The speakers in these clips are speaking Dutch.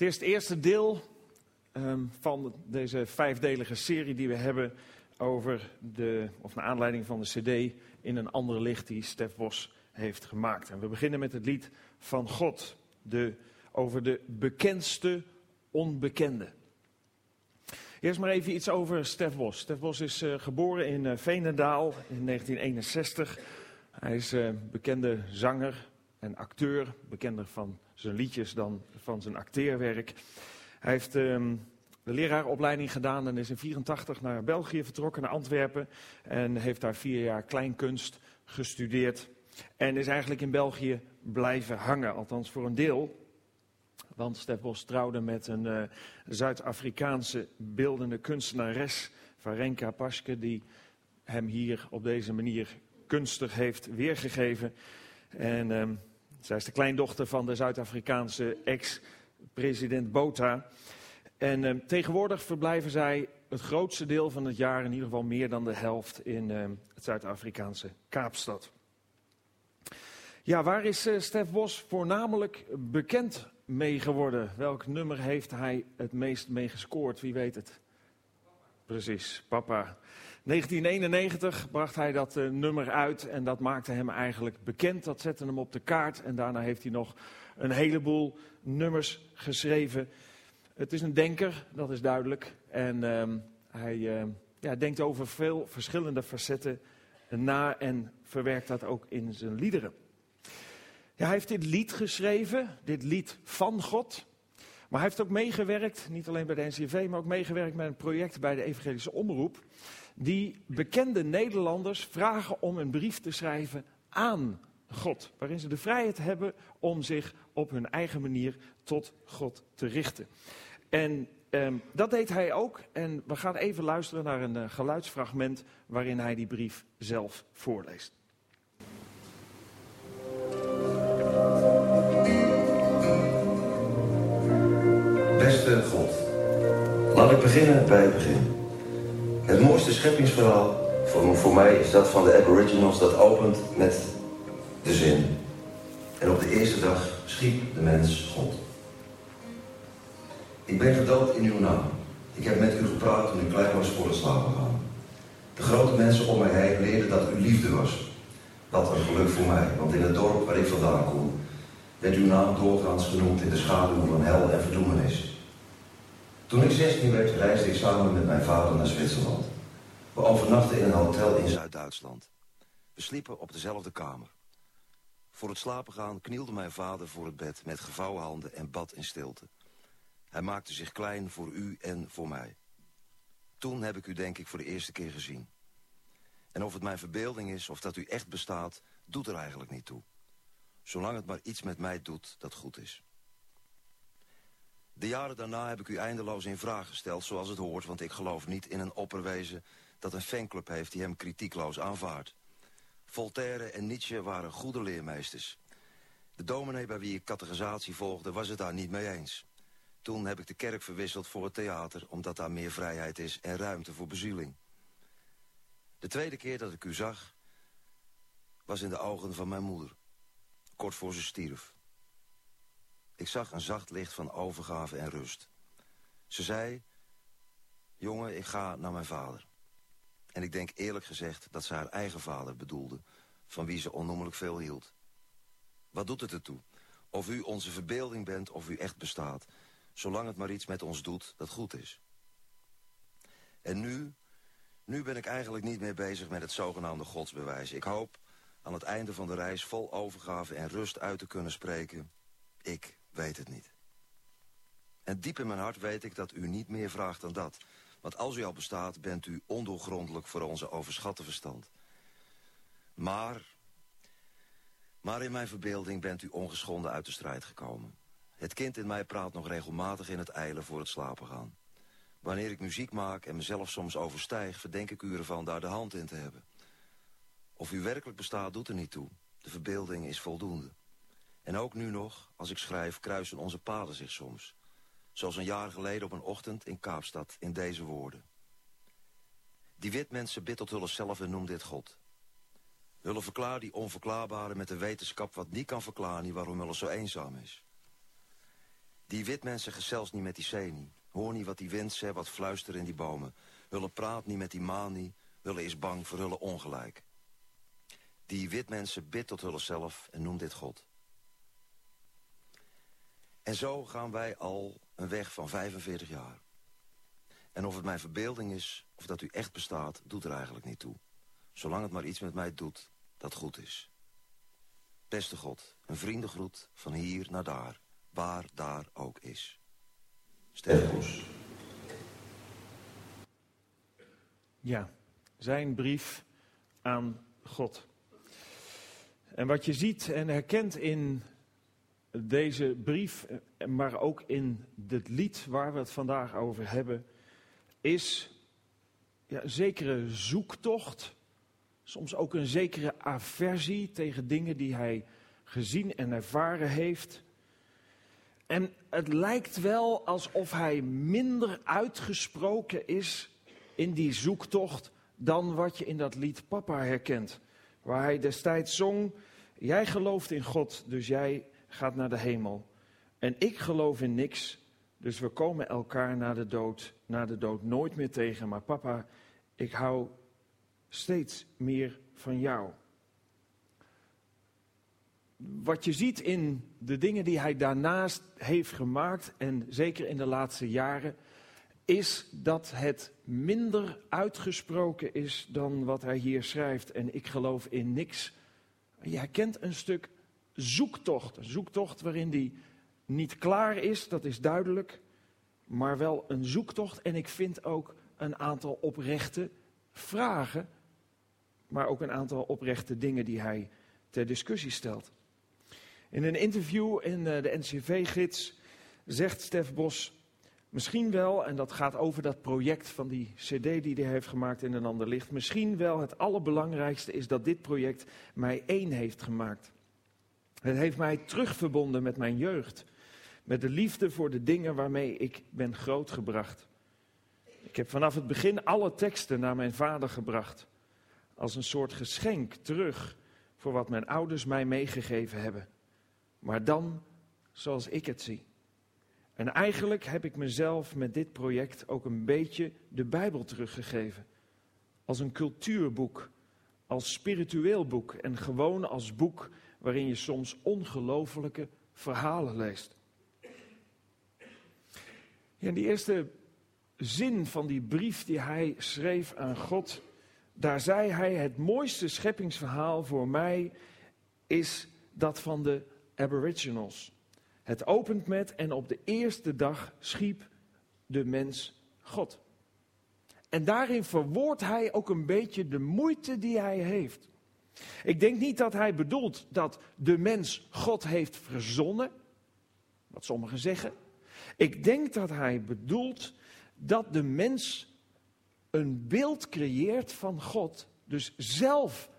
Het is het eerste deel ehm, van deze vijfdelige serie die we hebben over de, of naar aanleiding van de CD in een ander licht die Stef Bos heeft gemaakt. En we beginnen met het lied van God, de, over de bekendste onbekende. Eerst maar even iets over Stef Bos. Stef Bos is uh, geboren in uh, Veenendaal in 1961. Hij is uh, bekende zanger en acteur, bekender van zijn liedjes dan van zijn acteerwerk. Hij heeft um, de leraaropleiding gedaan en is in 84 naar België vertrokken, naar Antwerpen. En heeft daar vier jaar kleinkunst gestudeerd. En is eigenlijk in België blijven hangen, althans voor een deel. Want Stef Bos trouwde met een uh, Zuid-Afrikaanse beeldende kunstenares, Varenka Paske, die hem hier op deze manier kunstig heeft weergegeven. En uh, zij is de kleindochter van de Zuid-Afrikaanse ex-president Botha. En uh, tegenwoordig verblijven zij het grootste deel van het jaar, in ieder geval meer dan de helft, in uh, het Zuid-Afrikaanse Kaapstad. Ja, waar is uh, Stef Bos voornamelijk bekend mee geworden? Welk nummer heeft hij het meest mee gescoord? Wie weet het? Precies, papa. 1991 bracht hij dat uh, nummer uit en dat maakte hem eigenlijk bekend. Dat zette hem op de kaart en daarna heeft hij nog een heleboel nummers geschreven. Het is een denker, dat is duidelijk. En uh, hij uh, ja, denkt over veel verschillende facetten na en verwerkt dat ook in zijn liederen. Hij heeft dit lied geschreven, dit lied van God. Maar hij heeft ook meegewerkt, niet alleen bij de NCV, maar ook meegewerkt met een project bij de Evangelische Omroep. Die bekende Nederlanders vragen om een brief te schrijven aan God. Waarin ze de vrijheid hebben om zich op hun eigen manier tot God te richten. En um, dat deed hij ook. En we gaan even luisteren naar een uh, geluidsfragment waarin hij die brief zelf voorleest. Beste God, laat ik beginnen bij het begin. Het mooiste scheppingsverhaal voor, voor mij is dat van de Aboriginals dat opent met de zin. En op de eerste dag schiep de mens God. Ik ben gedoopt in uw naam. Ik heb met u gepraat toen u klein was voor het slapen gaan. De grote mensen om mij heen leerden dat u liefde was. Wat een geluk voor mij, want in het dorp waar ik vandaan kom, werd uw naam doorgaans genoemd in de schaduw van hel en verdoemenis. Toen ik 16 werd, reisde ik samen met mijn vader naar Zwitserland. We overnachtten in een hotel in Zuid-Duitsland. We sliepen op dezelfde kamer. Voor het slapen gaan knielde mijn vader voor het bed met gevouwen handen en bad in stilte. Hij maakte zich klein voor u en voor mij. Toen heb ik u denk ik voor de eerste keer gezien. En of het mijn verbeelding is of dat u echt bestaat, doet er eigenlijk niet toe. Zolang het maar iets met mij doet dat goed is. De jaren daarna heb ik u eindeloos in vraag gesteld zoals het hoort... want ik geloof niet in een opperwezen dat een fanclub heeft die hem kritiekloos aanvaardt. Voltaire en Nietzsche waren goede leermeesters. De dominee bij wie ik categorisatie volgde was het daar niet mee eens. Toen heb ik de kerk verwisseld voor het theater... omdat daar meer vrijheid is en ruimte voor bezieling. De tweede keer dat ik u zag... was in de ogen van mijn moeder. Kort voor ze stierf. Ik zag een zacht licht van overgave en rust. Ze zei... Jongen, ik ga naar mijn vader. En ik denk eerlijk gezegd dat ze haar eigen vader bedoelde... van wie ze onnoemelijk veel hield. Wat doet het ertoe? Of u onze verbeelding bent of u echt bestaat... zolang het maar iets met ons doet dat goed is. En nu... Nu ben ik eigenlijk niet meer bezig met het zogenaamde godsbewijs. Ik hoop aan het einde van de reis vol overgave en rust uit te kunnen spreken... Ik weet het niet. En diep in mijn hart weet ik dat u niet meer vraagt dan dat. Want als u al bestaat, bent u ondoorgrondelijk voor onze overschatte verstand. Maar, maar in mijn verbeelding bent u ongeschonden uit de strijd gekomen. Het kind in mij praat nog regelmatig in het eilen voor het slapen gaan. Wanneer ik muziek maak en mezelf soms overstijg... verdenk ik u ervan daar de hand in te hebben. Of u werkelijk bestaat, doet er niet toe. De verbeelding is voldoende. En ook nu nog, als ik schrijf, kruisen onze paden zich soms. Zoals een jaar geleden op een ochtend in Kaapstad in deze woorden. Die witmensen bid tot hullen zelf en noem dit God. Hullen verklaar die onverklaarbare met de wetenschap wat niet kan verklaren... waarom hullen zo eenzaam is. Die witmensen zeggen zelfs niet met die zee Hoor niet wat die wind zegt, wat fluisteren in die bomen. Hulle praat niet met die maan niet. Hulle is bang voor hulle ongelijk. Die witmensen bid tot hulle zelf en noemt dit God. En zo gaan wij al een weg van 45 jaar. En of het mijn verbeelding is, of dat u echt bestaat, doet er eigenlijk niet toe. Zolang het maar iets met mij doet dat goed is. Beste God, een vriendengroet van hier naar daar, waar daar ook is. Sterrenbos. Ja, zijn brief aan God. En wat je ziet en herkent in deze brief, maar ook in dit lied waar we het vandaag over hebben, is ja, een zekere zoektocht, soms ook een zekere aversie tegen dingen die hij gezien en ervaren heeft. En het lijkt wel alsof hij minder uitgesproken is in die zoektocht dan wat je in dat lied Papa herkent. Waar hij destijds zong, jij gelooft in God, dus jij gaat naar de hemel. En ik geloof in niks, dus we komen elkaar na de dood, na de dood nooit meer tegen. Maar papa, ik hou steeds meer van jou. Wat je ziet in de dingen die hij daarnaast heeft gemaakt, en zeker in de laatste jaren, is dat het minder uitgesproken is dan wat hij hier schrijft. En ik geloof in niks. Je herkent een stuk zoektocht. Een zoektocht waarin die niet klaar is, dat is duidelijk. Maar wel een zoektocht. En ik vind ook een aantal oprechte vragen. Maar ook een aantal oprechte dingen die hij ter discussie stelt. In een interview in eh, de NCV-gids zegt Stef Bos misschien wel, en dat gaat over dat project van die CD die hij heeft gemaakt in een ander licht. Misschien wel het allerbelangrijkste is dat dit project mij één heeft gemaakt. Het heeft mij terugverbonden met mijn jeugd. Met de liefde voor de dingen waarmee ik ben grootgebracht. Ik heb vanaf het begin alle teksten naar mijn vader gebracht. Als een soort geschenk terug voor wat mijn ouders mij meegegeven hebben. Maar dan zoals ik het zie. En eigenlijk heb ik mezelf met dit project ook een beetje de Bijbel teruggegeven. Als een cultuurboek, als spiritueel boek en gewoon als boek waarin je soms ongelofelijke verhalen leest. Ja, die eerste zin van die brief die hij schreef aan God, daar zei hij: Het mooiste scheppingsverhaal voor mij is dat van de Aboriginals. Het opent met: En op de eerste dag schiep de mens God. En daarin verwoordt hij ook een beetje de moeite die hij heeft. Ik denk niet dat hij bedoelt dat de mens God heeft verzonnen, wat sommigen zeggen. Ik denk dat hij bedoelt dat de mens een beeld creëert van God, dus zelf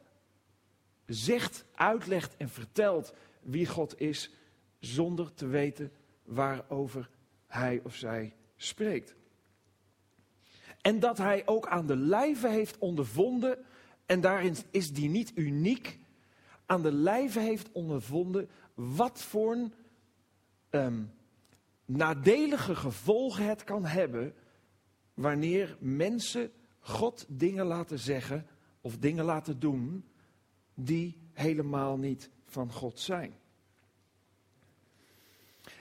zegt, uitlegt en vertelt wie God is, zonder te weten waarover hij of zij spreekt. En dat hij ook aan de lijve heeft ondervonden en daarin is die niet uniek, aan de lijve heeft ondervonden wat voor ehm, nadelige gevolgen het kan hebben wanneer mensen God dingen laten zeggen of dingen laten doen die helemaal niet van God zijn.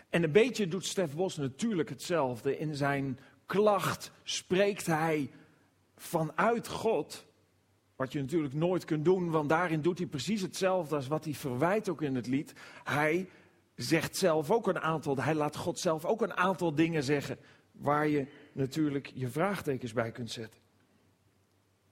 En een beetje doet Stef Bos natuurlijk hetzelfde. In zijn klacht spreekt hij vanuit God wat je natuurlijk nooit kunt doen, want daarin doet hij precies hetzelfde als wat hij verwijt ook in het lied. Hij zegt zelf ook een aantal, hij laat God zelf ook een aantal dingen zeggen waar je natuurlijk je vraagtekens bij kunt zetten.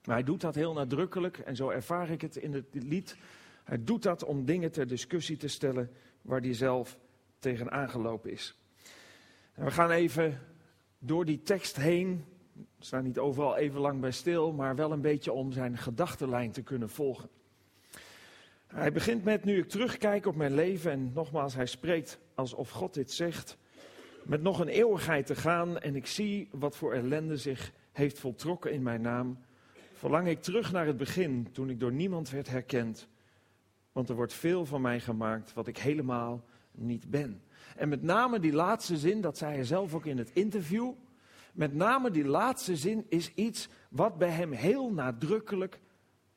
Maar hij doet dat heel nadrukkelijk en zo ervaar ik het in het lied. Hij doet dat om dingen ter discussie te stellen waar hij zelf tegen aangelopen is. En we gaan even door die tekst heen staan niet overal even lang bij stil, maar wel een beetje om zijn gedachtenlijn te kunnen volgen. Hij begint met, nu ik terugkijk op mijn leven, en nogmaals, hij spreekt alsof God dit zegt, met nog een eeuwigheid te gaan en ik zie wat voor ellende zich heeft voltrokken in mijn naam, verlang ik terug naar het begin, toen ik door niemand werd herkend. Want er wordt veel van mij gemaakt wat ik helemaal niet ben. En met name die laatste zin, dat zei hij zelf ook in het interview. Met name die laatste zin is iets wat bij hem heel nadrukkelijk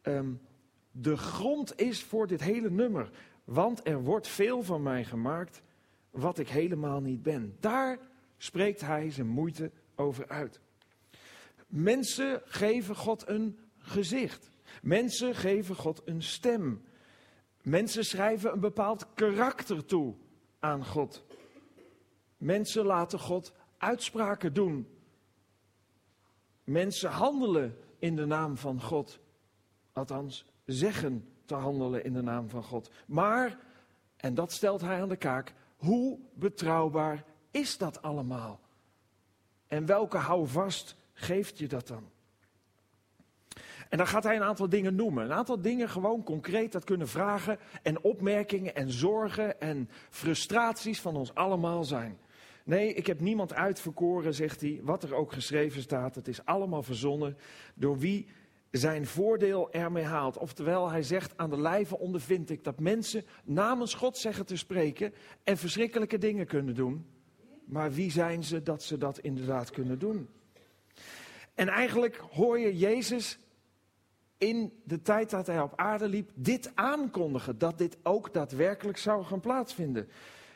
um, de grond is voor dit hele nummer. Want er wordt veel van mij gemaakt wat ik helemaal niet ben. Daar spreekt hij zijn moeite over uit. Mensen geven God een gezicht. Mensen geven God een stem. Mensen schrijven een bepaald karakter toe aan God. Mensen laten God uitspraken doen. Mensen handelen in de naam van God. Althans, zeggen te handelen in de naam van God. Maar, en dat stelt hij aan de kaak, hoe betrouwbaar is dat allemaal? En welke houvast geeft je dat dan? En dan gaat hij een aantal dingen noemen. Een aantal dingen gewoon concreet, dat kunnen vragen en opmerkingen en zorgen en frustraties van ons allemaal zijn. Nee, ik heb niemand uitverkoren, zegt hij, wat er ook geschreven staat. Het is allemaal verzonnen door wie zijn voordeel ermee haalt. Oftewel, hij zegt aan de lijve ondervind ik dat mensen namens God zeggen te spreken en verschrikkelijke dingen kunnen doen. Maar wie zijn ze dat ze dat inderdaad kunnen doen? En eigenlijk hoor je Jezus in de tijd dat hij op aarde liep dit aankondigen, dat dit ook daadwerkelijk zou gaan plaatsvinden.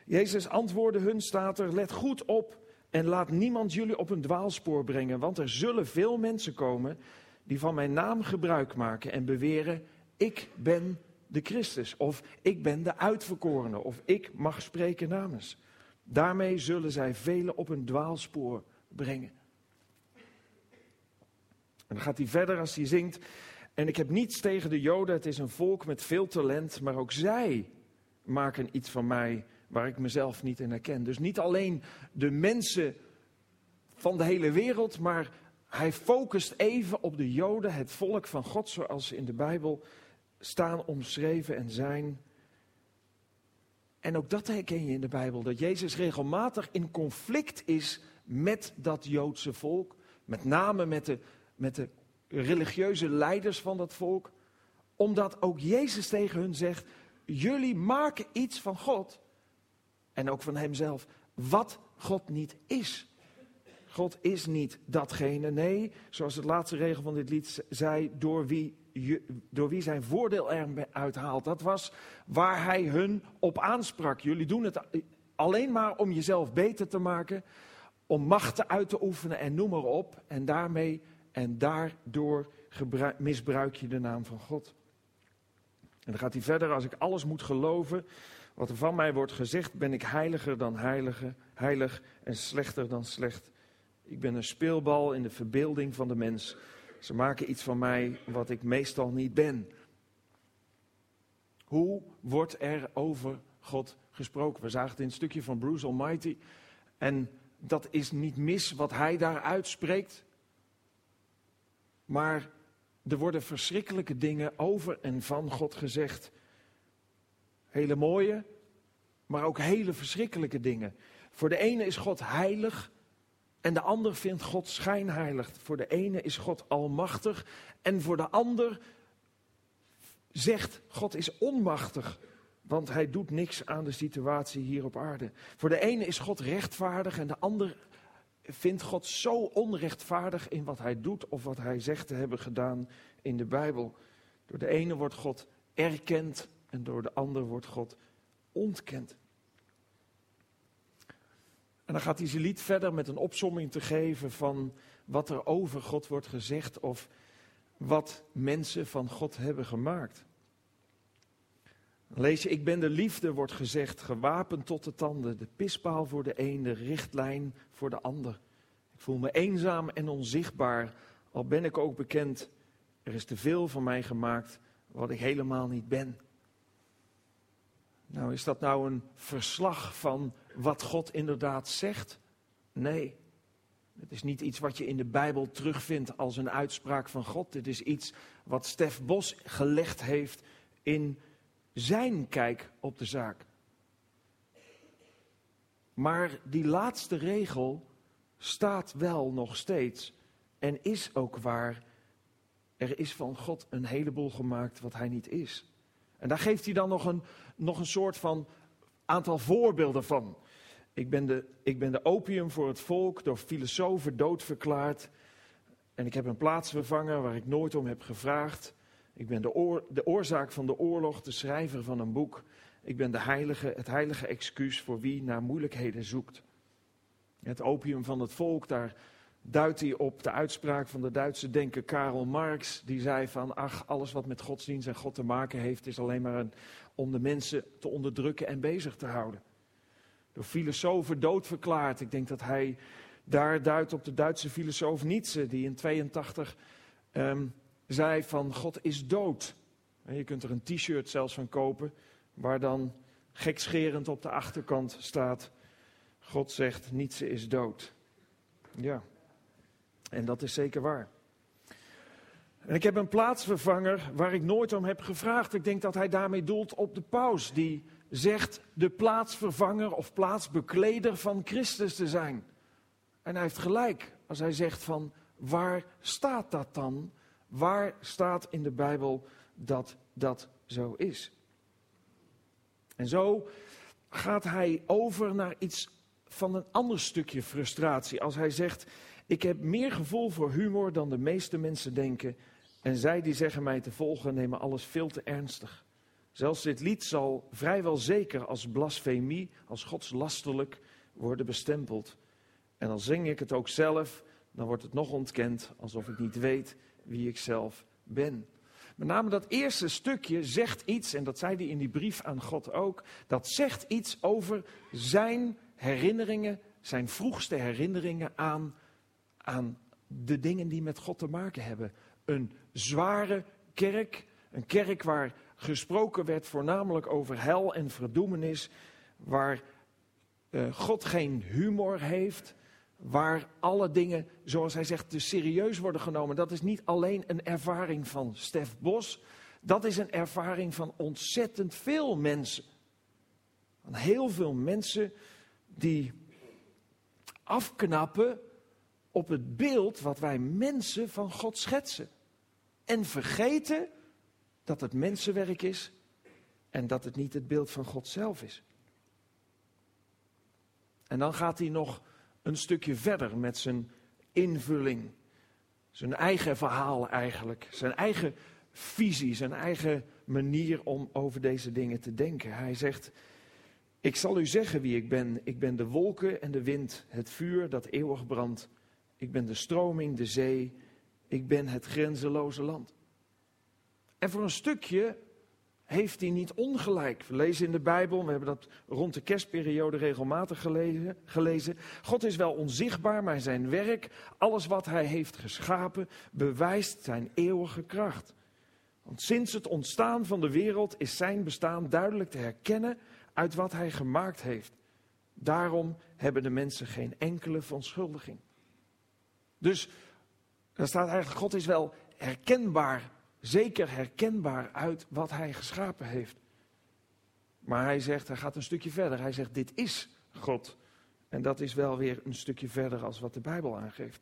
Jezus antwoordde hun, staat er, let goed op en laat niemand jullie op een dwaalspoor brengen, want er zullen veel mensen komen die van mijn naam gebruik maken en beweren, ik ben de Christus, of ik ben de uitverkorene, of ik mag spreken namens. Daarmee zullen zij velen op een dwaalspoor brengen. En dan gaat hij verder als hij zingt. En ik heb niets tegen de Joden, het is een volk met veel talent, maar ook zij maken iets van mij waar ik mezelf niet in herken. Dus niet alleen de mensen van de hele wereld, maar hij focust even op de Joden, het volk van God, zoals ze in de Bijbel staan omschreven en zijn. En ook dat herken je in de Bijbel, dat Jezus regelmatig in conflict is met dat Joodse volk, met name met de, met de religieuze leiders van dat volk, omdat ook Jezus tegen hun zegt, jullie maken iets van God en ook van Hemzelf, wat God niet is. God is niet datgene, nee, zoals het laatste regel van dit lied zei, door wie, door wie zijn voordeel eruit haalt. Dat was waar hij hun op aansprak. Jullie doen het alleen maar om jezelf beter te maken, om machten uit te oefenen en noem maar op. En daarmee en daardoor misbruik je de naam van God. En dan gaat hij verder, als ik alles moet geloven wat er van mij wordt gezegd, ben ik heiliger dan heilige, heilig en slechter dan slecht. Ik ben een speelbal in de verbeelding van de mens. Ze maken iets van mij wat ik meestal niet ben. Hoe wordt er over God gesproken? We zagen het in een stukje van Bruce Almighty. En dat is niet mis wat hij daar uitspreekt. Maar er worden verschrikkelijke dingen over en van God gezegd. Hele mooie, maar ook hele verschrikkelijke dingen. Voor de ene is God heilig en de ander vindt God schijnheilig. Voor de ene is God almachtig en voor de ander zegt God is onmachtig. Want hij doet niks aan de situatie hier op aarde. Voor de ene is God rechtvaardig en de ander vindt God zo onrechtvaardig in wat hij doet of wat hij zegt te hebben gedaan in de Bijbel. Door de ene wordt God erkend en door de ander wordt God ontkend. En dan gaat hij lied verder met een opsomming te geven van wat er over God wordt gezegd of wat mensen van God hebben gemaakt. Lees je, ik ben de liefde, wordt gezegd, gewapend tot de tanden, de pispaal voor de een, de richtlijn voor de ander. Ik voel me eenzaam en onzichtbaar, al ben ik ook bekend, er is te veel van mij gemaakt wat ik helemaal niet ben. Nou, is dat nou een verslag van wat God inderdaad zegt? Nee. Het is niet iets wat je in de Bijbel terugvindt als een uitspraak van God. Dit is iets wat Stef Bos gelegd heeft in zijn kijk op de zaak. Maar die laatste regel staat wel nog steeds en is ook waar. Er is van God een heleboel gemaakt wat hij niet is. En daar geeft hij dan nog een, nog een soort van aantal voorbeelden van. Ik ben, de, ik ben de opium voor het volk, door filosofen doodverklaard. En ik heb een plaatsvervanger waar ik nooit om heb gevraagd. Ik ben de, oor, de oorzaak van de oorlog, de schrijver van een boek. Ik ben de heilige, het heilige excuus voor wie naar moeilijkheden zoekt. Het opium van het volk, daar duidt hij op de uitspraak van de Duitse denker Karl Marx. Die zei van, ach, alles wat met godsdienst en God te maken heeft, is alleen maar om de mensen te onderdrukken en bezig te houden. Door filosofen doodverklaard. Ik denk dat hij daar duidt op de Duitse filosoof Nietzsche, die in 82 um, zei van God is dood. En je kunt er een t-shirt zelfs van kopen, waar dan gekscherend op de achterkant staat, God zegt Nietzsche is dood. Ja, en dat is zeker waar. En ik heb een plaatsvervanger waar ik nooit om heb gevraagd. Ik denk dat hij daarmee doelt op de paus, die zegt de plaatsvervanger of plaatsbekleder van Christus te zijn. En hij heeft gelijk als hij zegt van waar staat dat dan? Waar staat in de Bijbel dat dat zo is? En zo gaat hij over naar iets van een ander stukje frustratie. Als hij zegt, ik heb meer gevoel voor humor dan de meeste mensen denken. En zij die zeggen mij te volgen nemen alles veel te ernstig. Zelfs dit lied zal vrijwel zeker als blasfemie, als godslasterlijk worden bestempeld. En dan zing ik het ook zelf, dan wordt het nog ontkend alsof ik niet weet wie ik zelf ben. Met name dat eerste stukje zegt iets, en dat zei hij in die brief aan God ook, dat zegt iets over zijn herinneringen, zijn vroegste herinneringen aan, aan de dingen die met God te maken hebben. Een zware kerk, een kerk waar gesproken werd voornamelijk over hel en verdoemenis, waar uh, God geen humor heeft, waar alle dingen, zoals hij zegt, te serieus worden genomen. Dat is niet alleen een ervaring van Stef Bos, dat is een ervaring van ontzettend veel mensen. Van heel veel mensen die afknappen op het beeld wat wij mensen van God schetsen. En vergeten dat het mensenwerk is en dat het niet het beeld van God zelf is. En dan gaat hij nog een stukje verder met zijn invulling. Zijn eigen verhaal eigenlijk. Zijn eigen visie, zijn eigen manier om over deze dingen te denken. Hij zegt, ik zal u zeggen wie ik ben. Ik ben de wolken en de wind, het vuur dat eeuwig brandt. Ik ben de stroming, de zee. Ik ben het grenzeloze land. En voor een stukje heeft hij niet ongelijk. We lezen in de Bijbel, we hebben dat rond de kerstperiode regelmatig gelezen, gelezen. God is wel onzichtbaar, maar zijn werk, alles wat hij heeft geschapen, bewijst zijn eeuwige kracht. Want sinds het ontstaan van de wereld is zijn bestaan duidelijk te herkennen uit wat hij gemaakt heeft. Daarom hebben de mensen geen enkele verontschuldiging. Dus er staat eigenlijk, God is wel herkenbaar zeker herkenbaar uit wat hij geschapen heeft. Maar hij zegt, hij gaat een stukje verder. Hij zegt, dit is God. En dat is wel weer een stukje verder als wat de Bijbel aangeeft.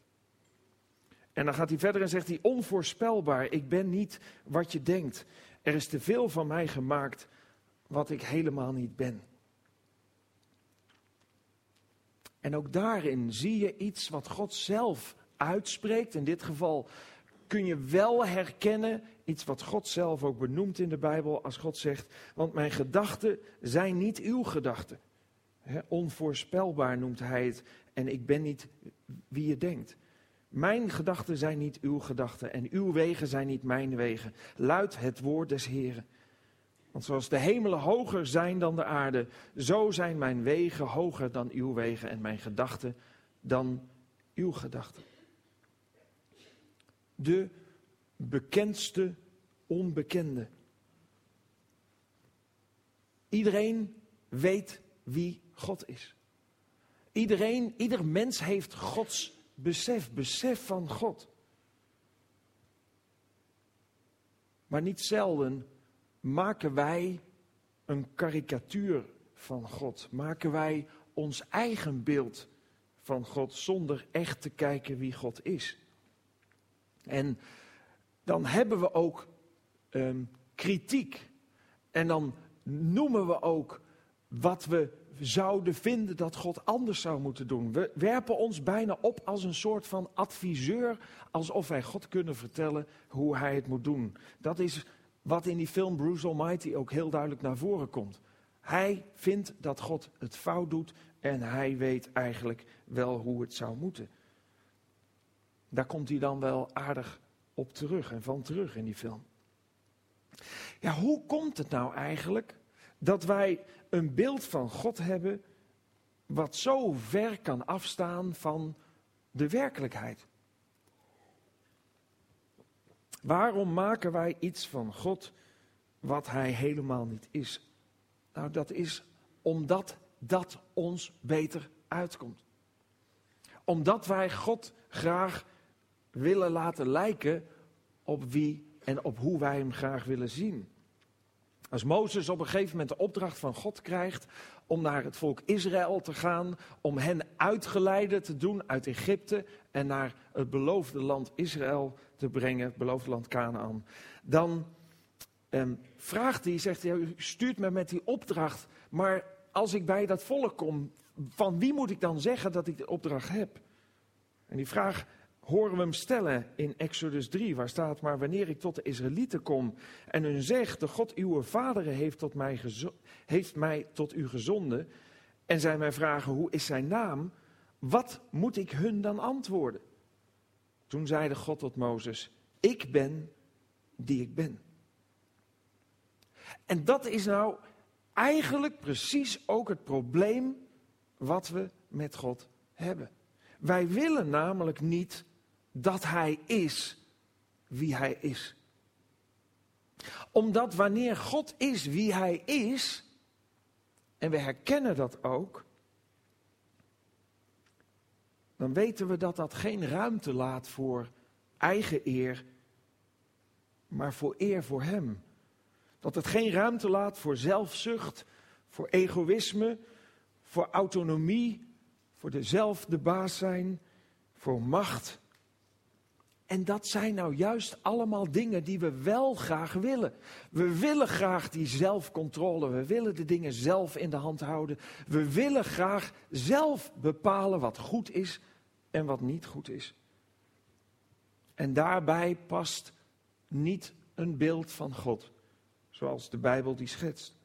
En dan gaat hij verder en zegt hij, onvoorspelbaar, ik ben niet wat je denkt. Er is te veel van mij gemaakt wat ik helemaal niet ben. En ook daarin zie je iets wat God zelf uitspreekt. In dit geval kun je wel herkennen iets wat God zelf ook benoemt in de Bijbel als God zegt, want mijn gedachten zijn niet uw gedachten. onvoorspelbaar noemt hij het en ik ben niet wie je denkt. Mijn gedachten zijn niet uw gedachten en uw wegen zijn niet mijn wegen. Luidt het woord des Heren. Want zoals de hemelen hoger zijn dan de aarde, zo zijn mijn wegen hoger dan uw wegen en mijn gedachten dan uw gedachten de bekendste onbekende. Iedereen weet wie God is. Iedereen, ieder mens heeft Gods besef, besef van God. Maar niet zelden maken wij een karikatuur van God. Maken wij ons eigen beeld van God zonder echt te kijken wie God is. En dan hebben we ook um, kritiek. En dan noemen we ook wat we zouden vinden dat God anders zou moeten doen. We werpen ons bijna op als een soort van adviseur, alsof wij God kunnen vertellen hoe hij het moet doen. Dat is wat in die film Bruce Almighty ook heel duidelijk naar voren komt. Hij vindt dat God het fout doet en hij weet eigenlijk wel hoe het zou moeten. Daar komt hij dan wel aardig op terug en van terug in die film. Ja, hoe komt het nou eigenlijk dat wij een beeld van God hebben wat zo ver kan afstaan van de werkelijkheid? Waarom maken wij iets van God wat Hij helemaal niet is? Nou, dat is omdat dat ons beter uitkomt. Omdat wij God graag willen laten lijken op wie en op hoe wij hem graag willen zien. Als Mozes op een gegeven moment de opdracht van God krijgt om naar het volk Israël te gaan, om hen uitgeleide te doen uit Egypte en naar het beloofde land Israël te brengen, het beloofde land Canaan, dan ehm, vraagt hij, zegt hij, u stuurt me met die opdracht, maar als ik bij dat volk kom, van wie moet ik dan zeggen dat ik de opdracht heb? En die vraag horen we hem stellen in Exodus 3, waar staat, maar wanneer ik tot de Israëlieten kom en hun zeg, de God uw vaderen heeft, tot mij heeft mij tot u gezonden, en zij mij vragen, hoe is zijn naam, wat moet ik hun dan antwoorden? Toen zeide God tot Mozes, ik ben die ik ben. En dat is nou eigenlijk precies ook het probleem wat we met God hebben. Wij willen namelijk niet dat Hij is wie Hij is. Omdat wanneer God is wie Hij is, en we herkennen dat ook, dan weten we dat dat geen ruimte laat voor eigen eer, maar voor eer voor Hem. Dat het geen ruimte laat voor zelfzucht, voor egoïsme, voor autonomie, voor de zelf de baas zijn, voor macht. En dat zijn nou juist allemaal dingen die we wel graag willen. We willen graag die zelfcontrole. We willen de dingen zelf in de hand houden. We willen graag zelf bepalen wat goed is en wat niet goed is. En daarbij past niet een beeld van God, zoals de Bijbel die schetst.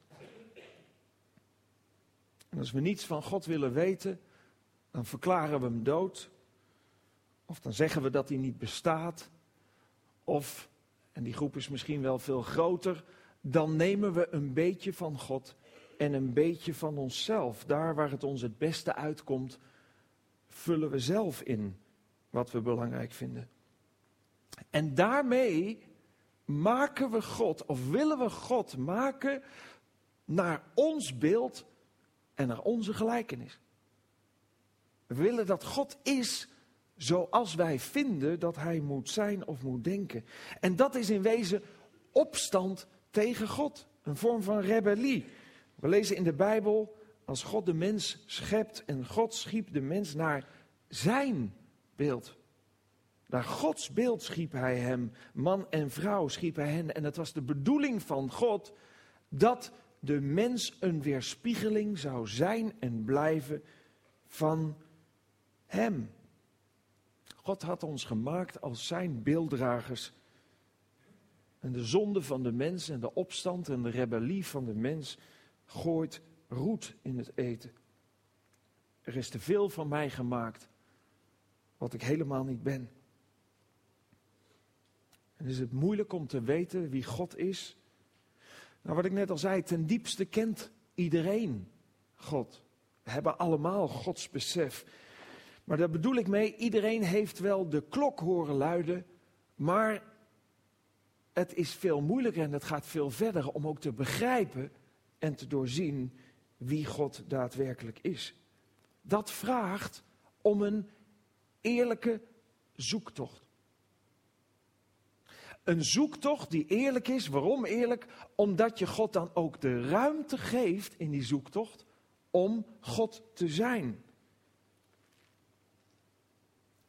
En als we niets van God willen weten, dan verklaren we hem dood of dan zeggen we dat hij niet bestaat. Of, en die groep is misschien wel veel groter, dan nemen we een beetje van God en een beetje van onszelf. Daar waar het ons het beste uitkomt, vullen we zelf in wat we belangrijk vinden. En daarmee maken we God, of willen we God maken naar ons beeld en naar onze gelijkenis. We willen dat God is zoals wij vinden dat hij moet zijn of moet denken. En dat is in wezen opstand tegen God, een vorm van rebellie. We lezen in de Bijbel, als God de mens schept en God schiep de mens naar zijn beeld. Naar Gods beeld schiep hij hem, man en vrouw schiep hij hen. En het was de bedoeling van God dat de mens een weerspiegeling zou zijn en blijven van hem. God had ons gemaakt als zijn beelddragers. En de zonde van de mens en de opstand en de rebellie van de mens gooit roet in het eten. Er is te veel van mij gemaakt, wat ik helemaal niet ben. En is het moeilijk om te weten wie God is? Nou, wat ik net al zei, ten diepste kent iedereen God. We hebben allemaal Gods besef. Maar daar bedoel ik mee, iedereen heeft wel de klok horen luiden, maar het is veel moeilijker en het gaat veel verder om ook te begrijpen en te doorzien wie God daadwerkelijk is. Dat vraagt om een eerlijke zoektocht. Een zoektocht die eerlijk is. Waarom eerlijk? Omdat je God dan ook de ruimte geeft in die zoektocht om God te zijn.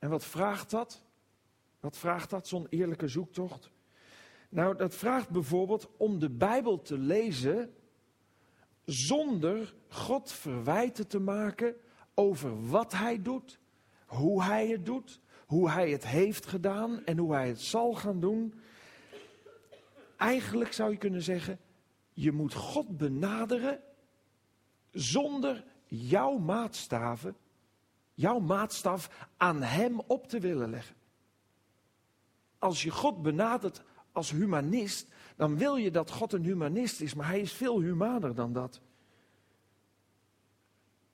En wat vraagt dat? Wat vraagt dat, zo'n eerlijke zoektocht? Nou, dat vraagt bijvoorbeeld om de Bijbel te lezen zonder God verwijten te maken over wat hij doet, hoe hij het doet, hoe hij het heeft gedaan en hoe hij het zal gaan doen. Eigenlijk zou je kunnen zeggen, je moet God benaderen zonder jouw maatstaven, jouw maatstaf aan Hem op te willen leggen. Als je God benadert als humanist, dan wil je dat God een humanist is, maar Hij is veel humaner dan dat.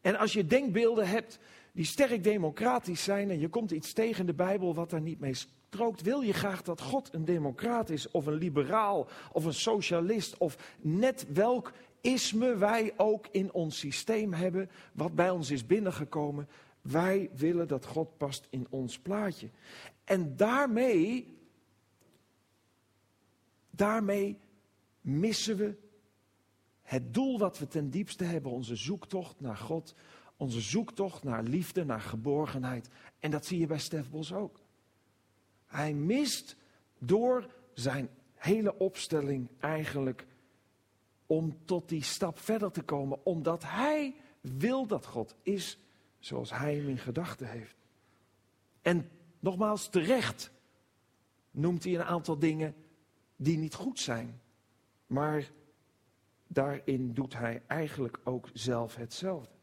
En als je denkbeelden hebt die sterk democratisch zijn en je komt iets tegen de Bijbel wat daar niet mee strookt, wil je graag dat God een democrat is of een liberaal of een socialist of net welk isme wij ook in ons systeem hebben, wat bij ons is binnengekomen. Wij willen dat God past in ons plaatje. En daarmee, daarmee missen we het doel wat we ten diepste hebben, onze zoektocht naar God, onze zoektocht naar liefde, naar geborgenheid. En dat zie je bij Stef Bos ook. Hij mist door zijn hele opstelling eigenlijk om tot die stap verder te komen, omdat hij wil dat God is zoals hij hem in gedachten heeft. En nogmaals, terecht noemt hij een aantal dingen die niet goed zijn. Maar daarin doet hij eigenlijk ook zelf hetzelfde.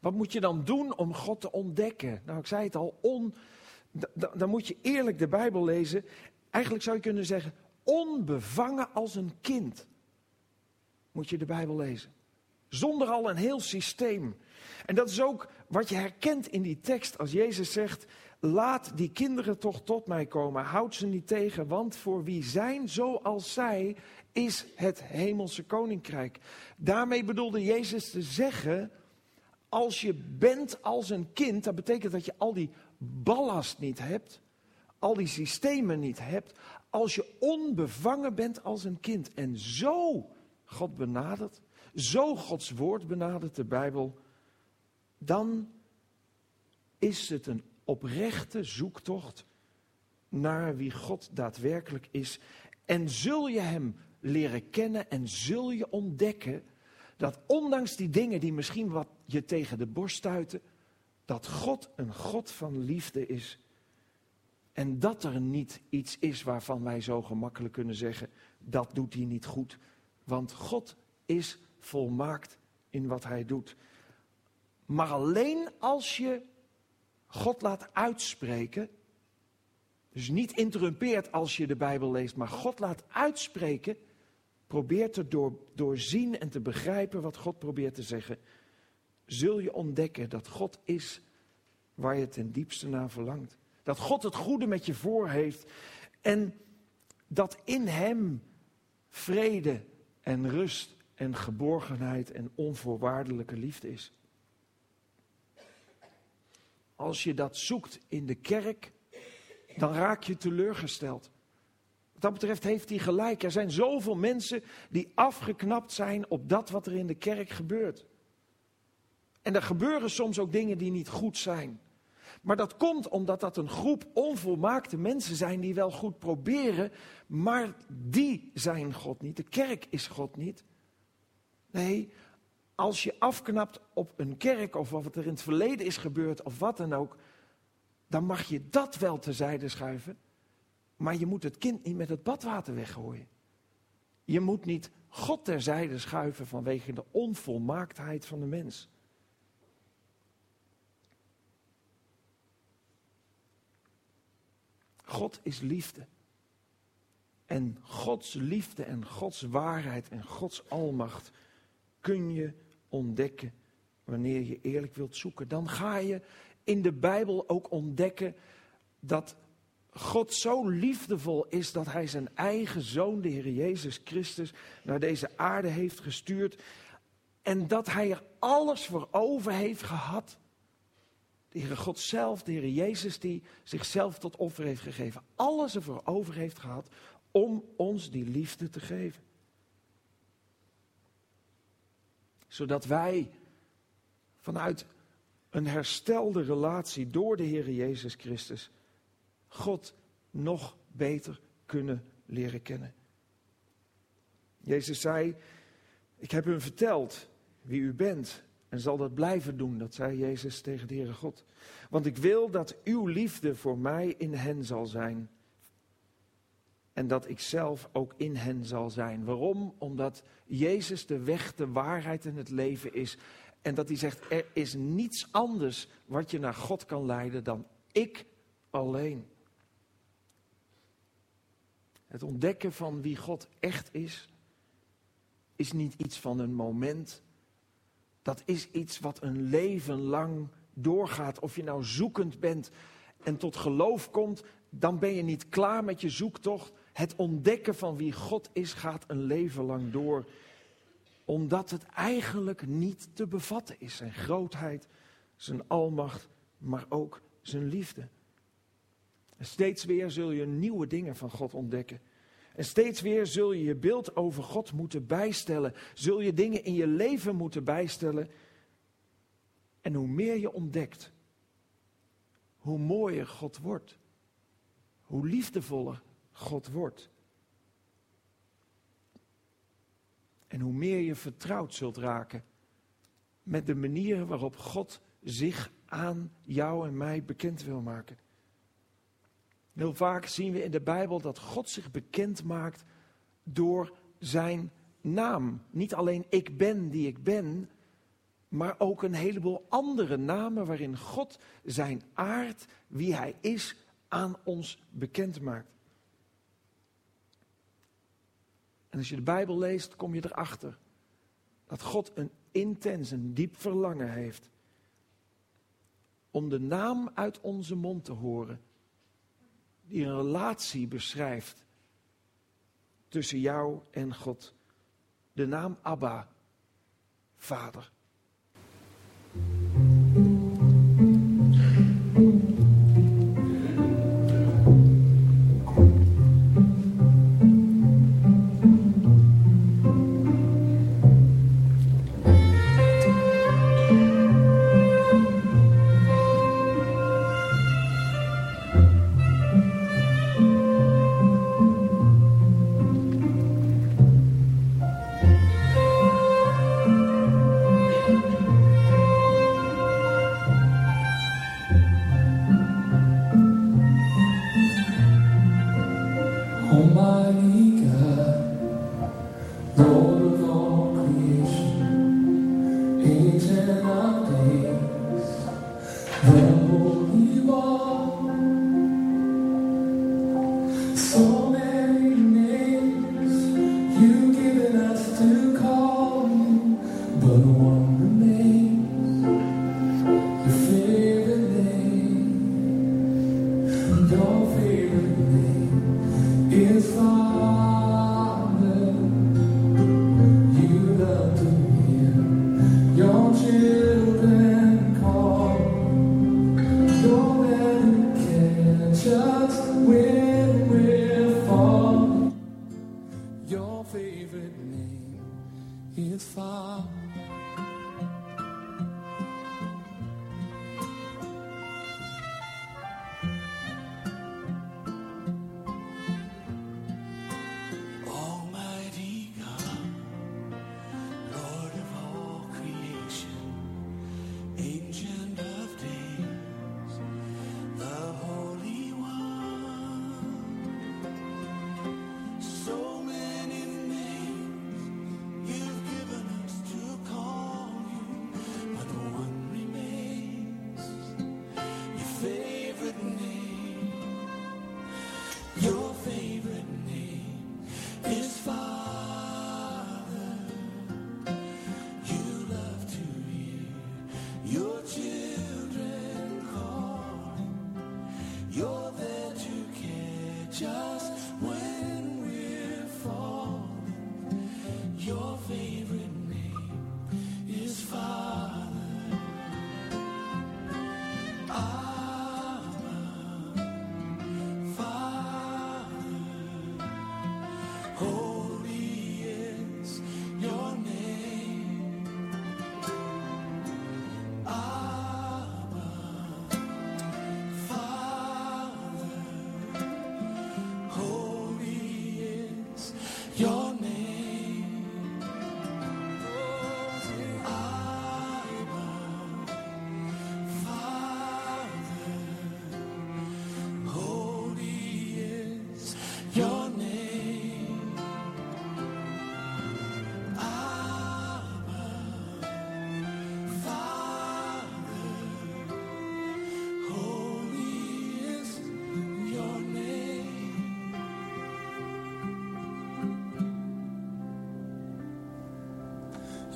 Wat moet je dan doen om God te ontdekken? Nou, ik zei het al, on, dan moet je eerlijk de Bijbel lezen. Eigenlijk zou je kunnen zeggen, onbevangen als een kind moet je de Bijbel lezen. Zonder al een heel systeem. En dat is ook wat je herkent in die tekst als Jezus zegt, laat die kinderen toch tot mij komen, houd ze niet tegen, want voor wie zijn zoals zij is het hemelse koninkrijk. Daarmee bedoelde Jezus te zeggen, als je bent als een kind, dat betekent dat je al die ballast niet hebt, al die systemen niet hebt, als je onbevangen bent als een kind en zo God benadert, zo Gods woord benadert, de Bijbel, dan is het een oprechte zoektocht naar wie God daadwerkelijk is. En zul je Hem leren kennen en zul je ontdekken dat ondanks die dingen die misschien wat je tegen de borst stuiten, dat God een God van liefde is. En dat er niet iets is waarvan wij zo gemakkelijk kunnen zeggen, dat doet hij niet goed. Want God is volmaakt in wat hij doet. Maar alleen als je God laat uitspreken, dus niet interrumpeert als je de Bijbel leest, maar God laat uitspreken, probeert te door, doorzien en te begrijpen wat God probeert te zeggen, zul je ontdekken dat God is waar je ten diepste naar verlangt. Dat God het goede met je voor heeft en dat in Hem vrede en rust en geborgenheid en onvoorwaardelijke liefde is. Als je dat zoekt in de kerk, dan raak je teleurgesteld. Wat dat betreft heeft hij gelijk. Er zijn zoveel mensen die afgeknapt zijn op dat wat er in de kerk gebeurt. En er gebeuren soms ook dingen die niet goed zijn. Maar dat komt omdat dat een groep onvolmaakte mensen zijn die wel goed proberen, maar die zijn God niet. De kerk is God niet. Nee, als je afknapt op een kerk of wat er in het verleden is gebeurd of wat dan ook, dan mag je dat wel terzijde schuiven. Maar je moet het kind niet met het badwater weggooien. Je moet niet God terzijde schuiven vanwege de onvolmaaktheid van de mens. God is liefde. En Gods liefde en Gods waarheid en Gods almacht kun je ontdekken wanneer je eerlijk wilt zoeken. Dan ga je in de Bijbel ook ontdekken dat God zo liefdevol is dat Hij zijn eigen zoon, de Heer Jezus Christus, naar deze aarde heeft gestuurd. En dat Hij er alles voor over heeft gehad de Heere God zelf, de Heer Jezus die zichzelf tot offer heeft gegeven. Alles ervoor over heeft gehad om ons die liefde te geven. Zodat wij vanuit een herstelde relatie door de Heer Jezus Christus God nog beter kunnen leren kennen. Jezus zei Ik heb hun verteld wie u bent en zal dat blijven doen, dat zei Jezus tegen de Heere God. Want ik wil dat uw liefde voor mij in hen zal zijn. En dat ik zelf ook in hen zal zijn. Waarom? Omdat Jezus de weg, de waarheid en het leven is. En dat hij zegt, er is niets anders wat je naar God kan leiden dan ik alleen. Het ontdekken van wie God echt is, is niet iets van een moment. Dat is iets wat een leven lang doorgaat. Of je nou zoekend bent en tot geloof komt, dan ben je niet klaar met je zoektocht. Het ontdekken van wie God is gaat een leven lang door. Omdat het eigenlijk niet te bevatten is. Zijn grootheid, zijn almacht, maar ook zijn liefde. En steeds weer zul je nieuwe dingen van God ontdekken. En steeds weer zul je je beeld over God moeten bijstellen. Zul je dingen in je leven moeten bijstellen. En hoe meer je ontdekt, hoe mooier God wordt. Hoe liefdevoller God wordt. En hoe meer je vertrouwd zult raken met de manier waarop God zich aan jou en mij bekend wil maken. Heel vaak zien we in de Bijbel dat God zich bekend maakt door zijn naam. Niet alleen ik ben die ik ben, maar ook een heleboel andere namen waarin God zijn aard, wie hij is, aan ons bekend maakt. En als je de Bijbel leest, kom je erachter dat God een intens, een diep verlangen heeft om de naam uit onze mond te horen die een relatie beschrijft tussen jou en God. De naam Abba, Vader.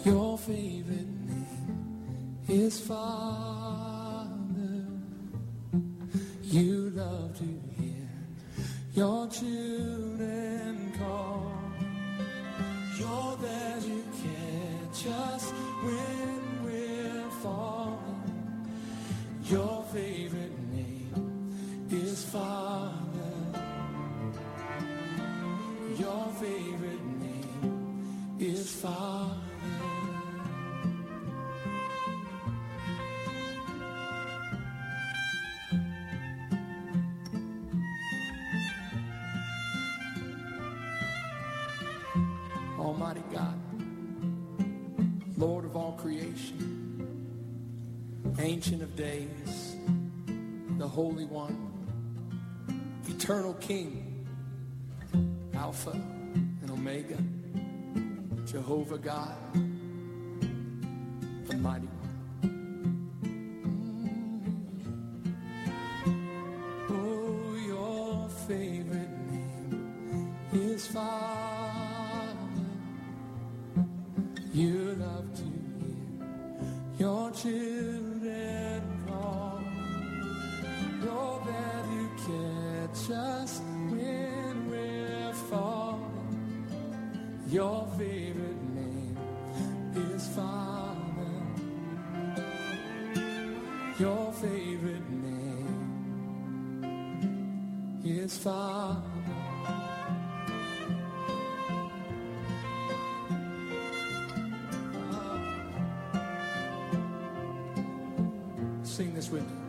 Your favorite name is Father. You love to hear your children call. You're there to catch us when we're falling. Your favorite name is Father. Your favorite name is Father. King, with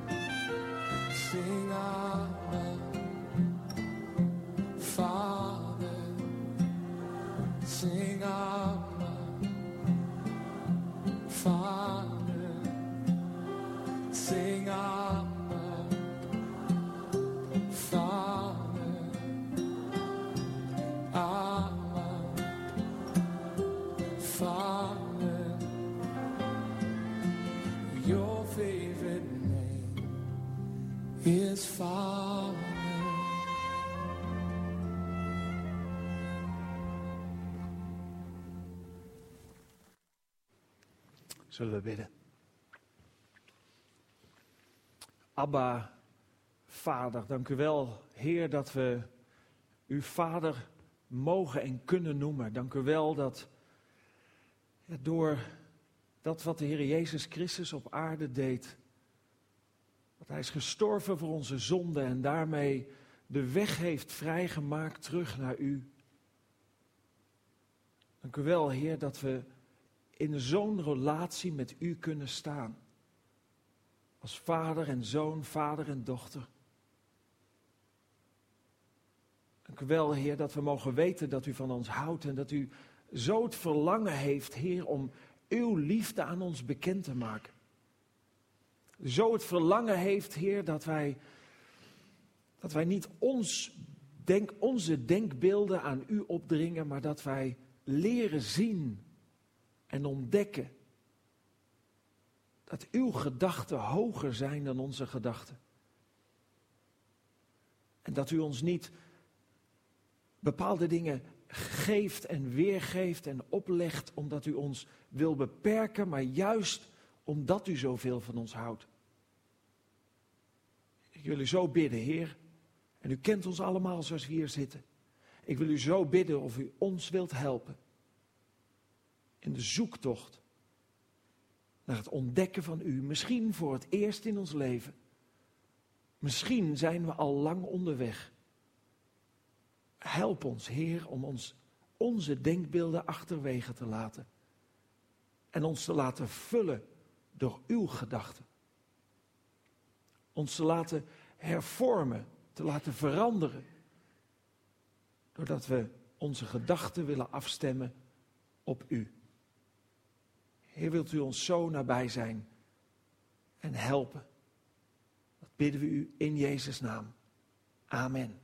Zullen we bidden? Abba, Vader, dank u wel, Heer, dat we u Vader mogen en kunnen noemen. Dank u wel dat door dat wat de Heer Jezus Christus op aarde deed, dat Hij is gestorven voor onze zonden en daarmee de weg heeft vrijgemaakt terug naar u. Dank u wel, Heer, dat we in zo'n relatie met u kunnen staan. Als vader en zoon, vader en dochter. Dank u wel, Heer, dat we mogen weten dat u van ons houdt en dat u zo het verlangen heeft, Heer, om uw liefde aan ons bekend te maken. Zo het verlangen heeft, Heer, dat wij, dat wij niet ons denk, onze denkbeelden aan u opdringen, maar dat wij leren zien en ontdekken dat uw gedachten hoger zijn dan onze gedachten. En dat u ons niet bepaalde dingen geeft en weergeeft en oplegt omdat u ons wil beperken, maar juist omdat u zoveel van ons houdt. Ik wil u zo bidden, Heer, en u kent ons allemaal zoals we hier zitten. Ik wil u zo bidden of u ons wilt helpen in de zoektocht naar het ontdekken van u. Misschien voor het eerst in ons leven. Misschien zijn we al lang onderweg. Help ons, Heer, om ons onze denkbeelden achterwege te laten. En ons te laten vullen door uw gedachten. Ons te laten hervormen, te laten veranderen. Doordat we onze gedachten willen afstemmen op u. Heer, wilt u ons zo nabij zijn en helpen? Dat bidden we u in Jezus' naam. Amen.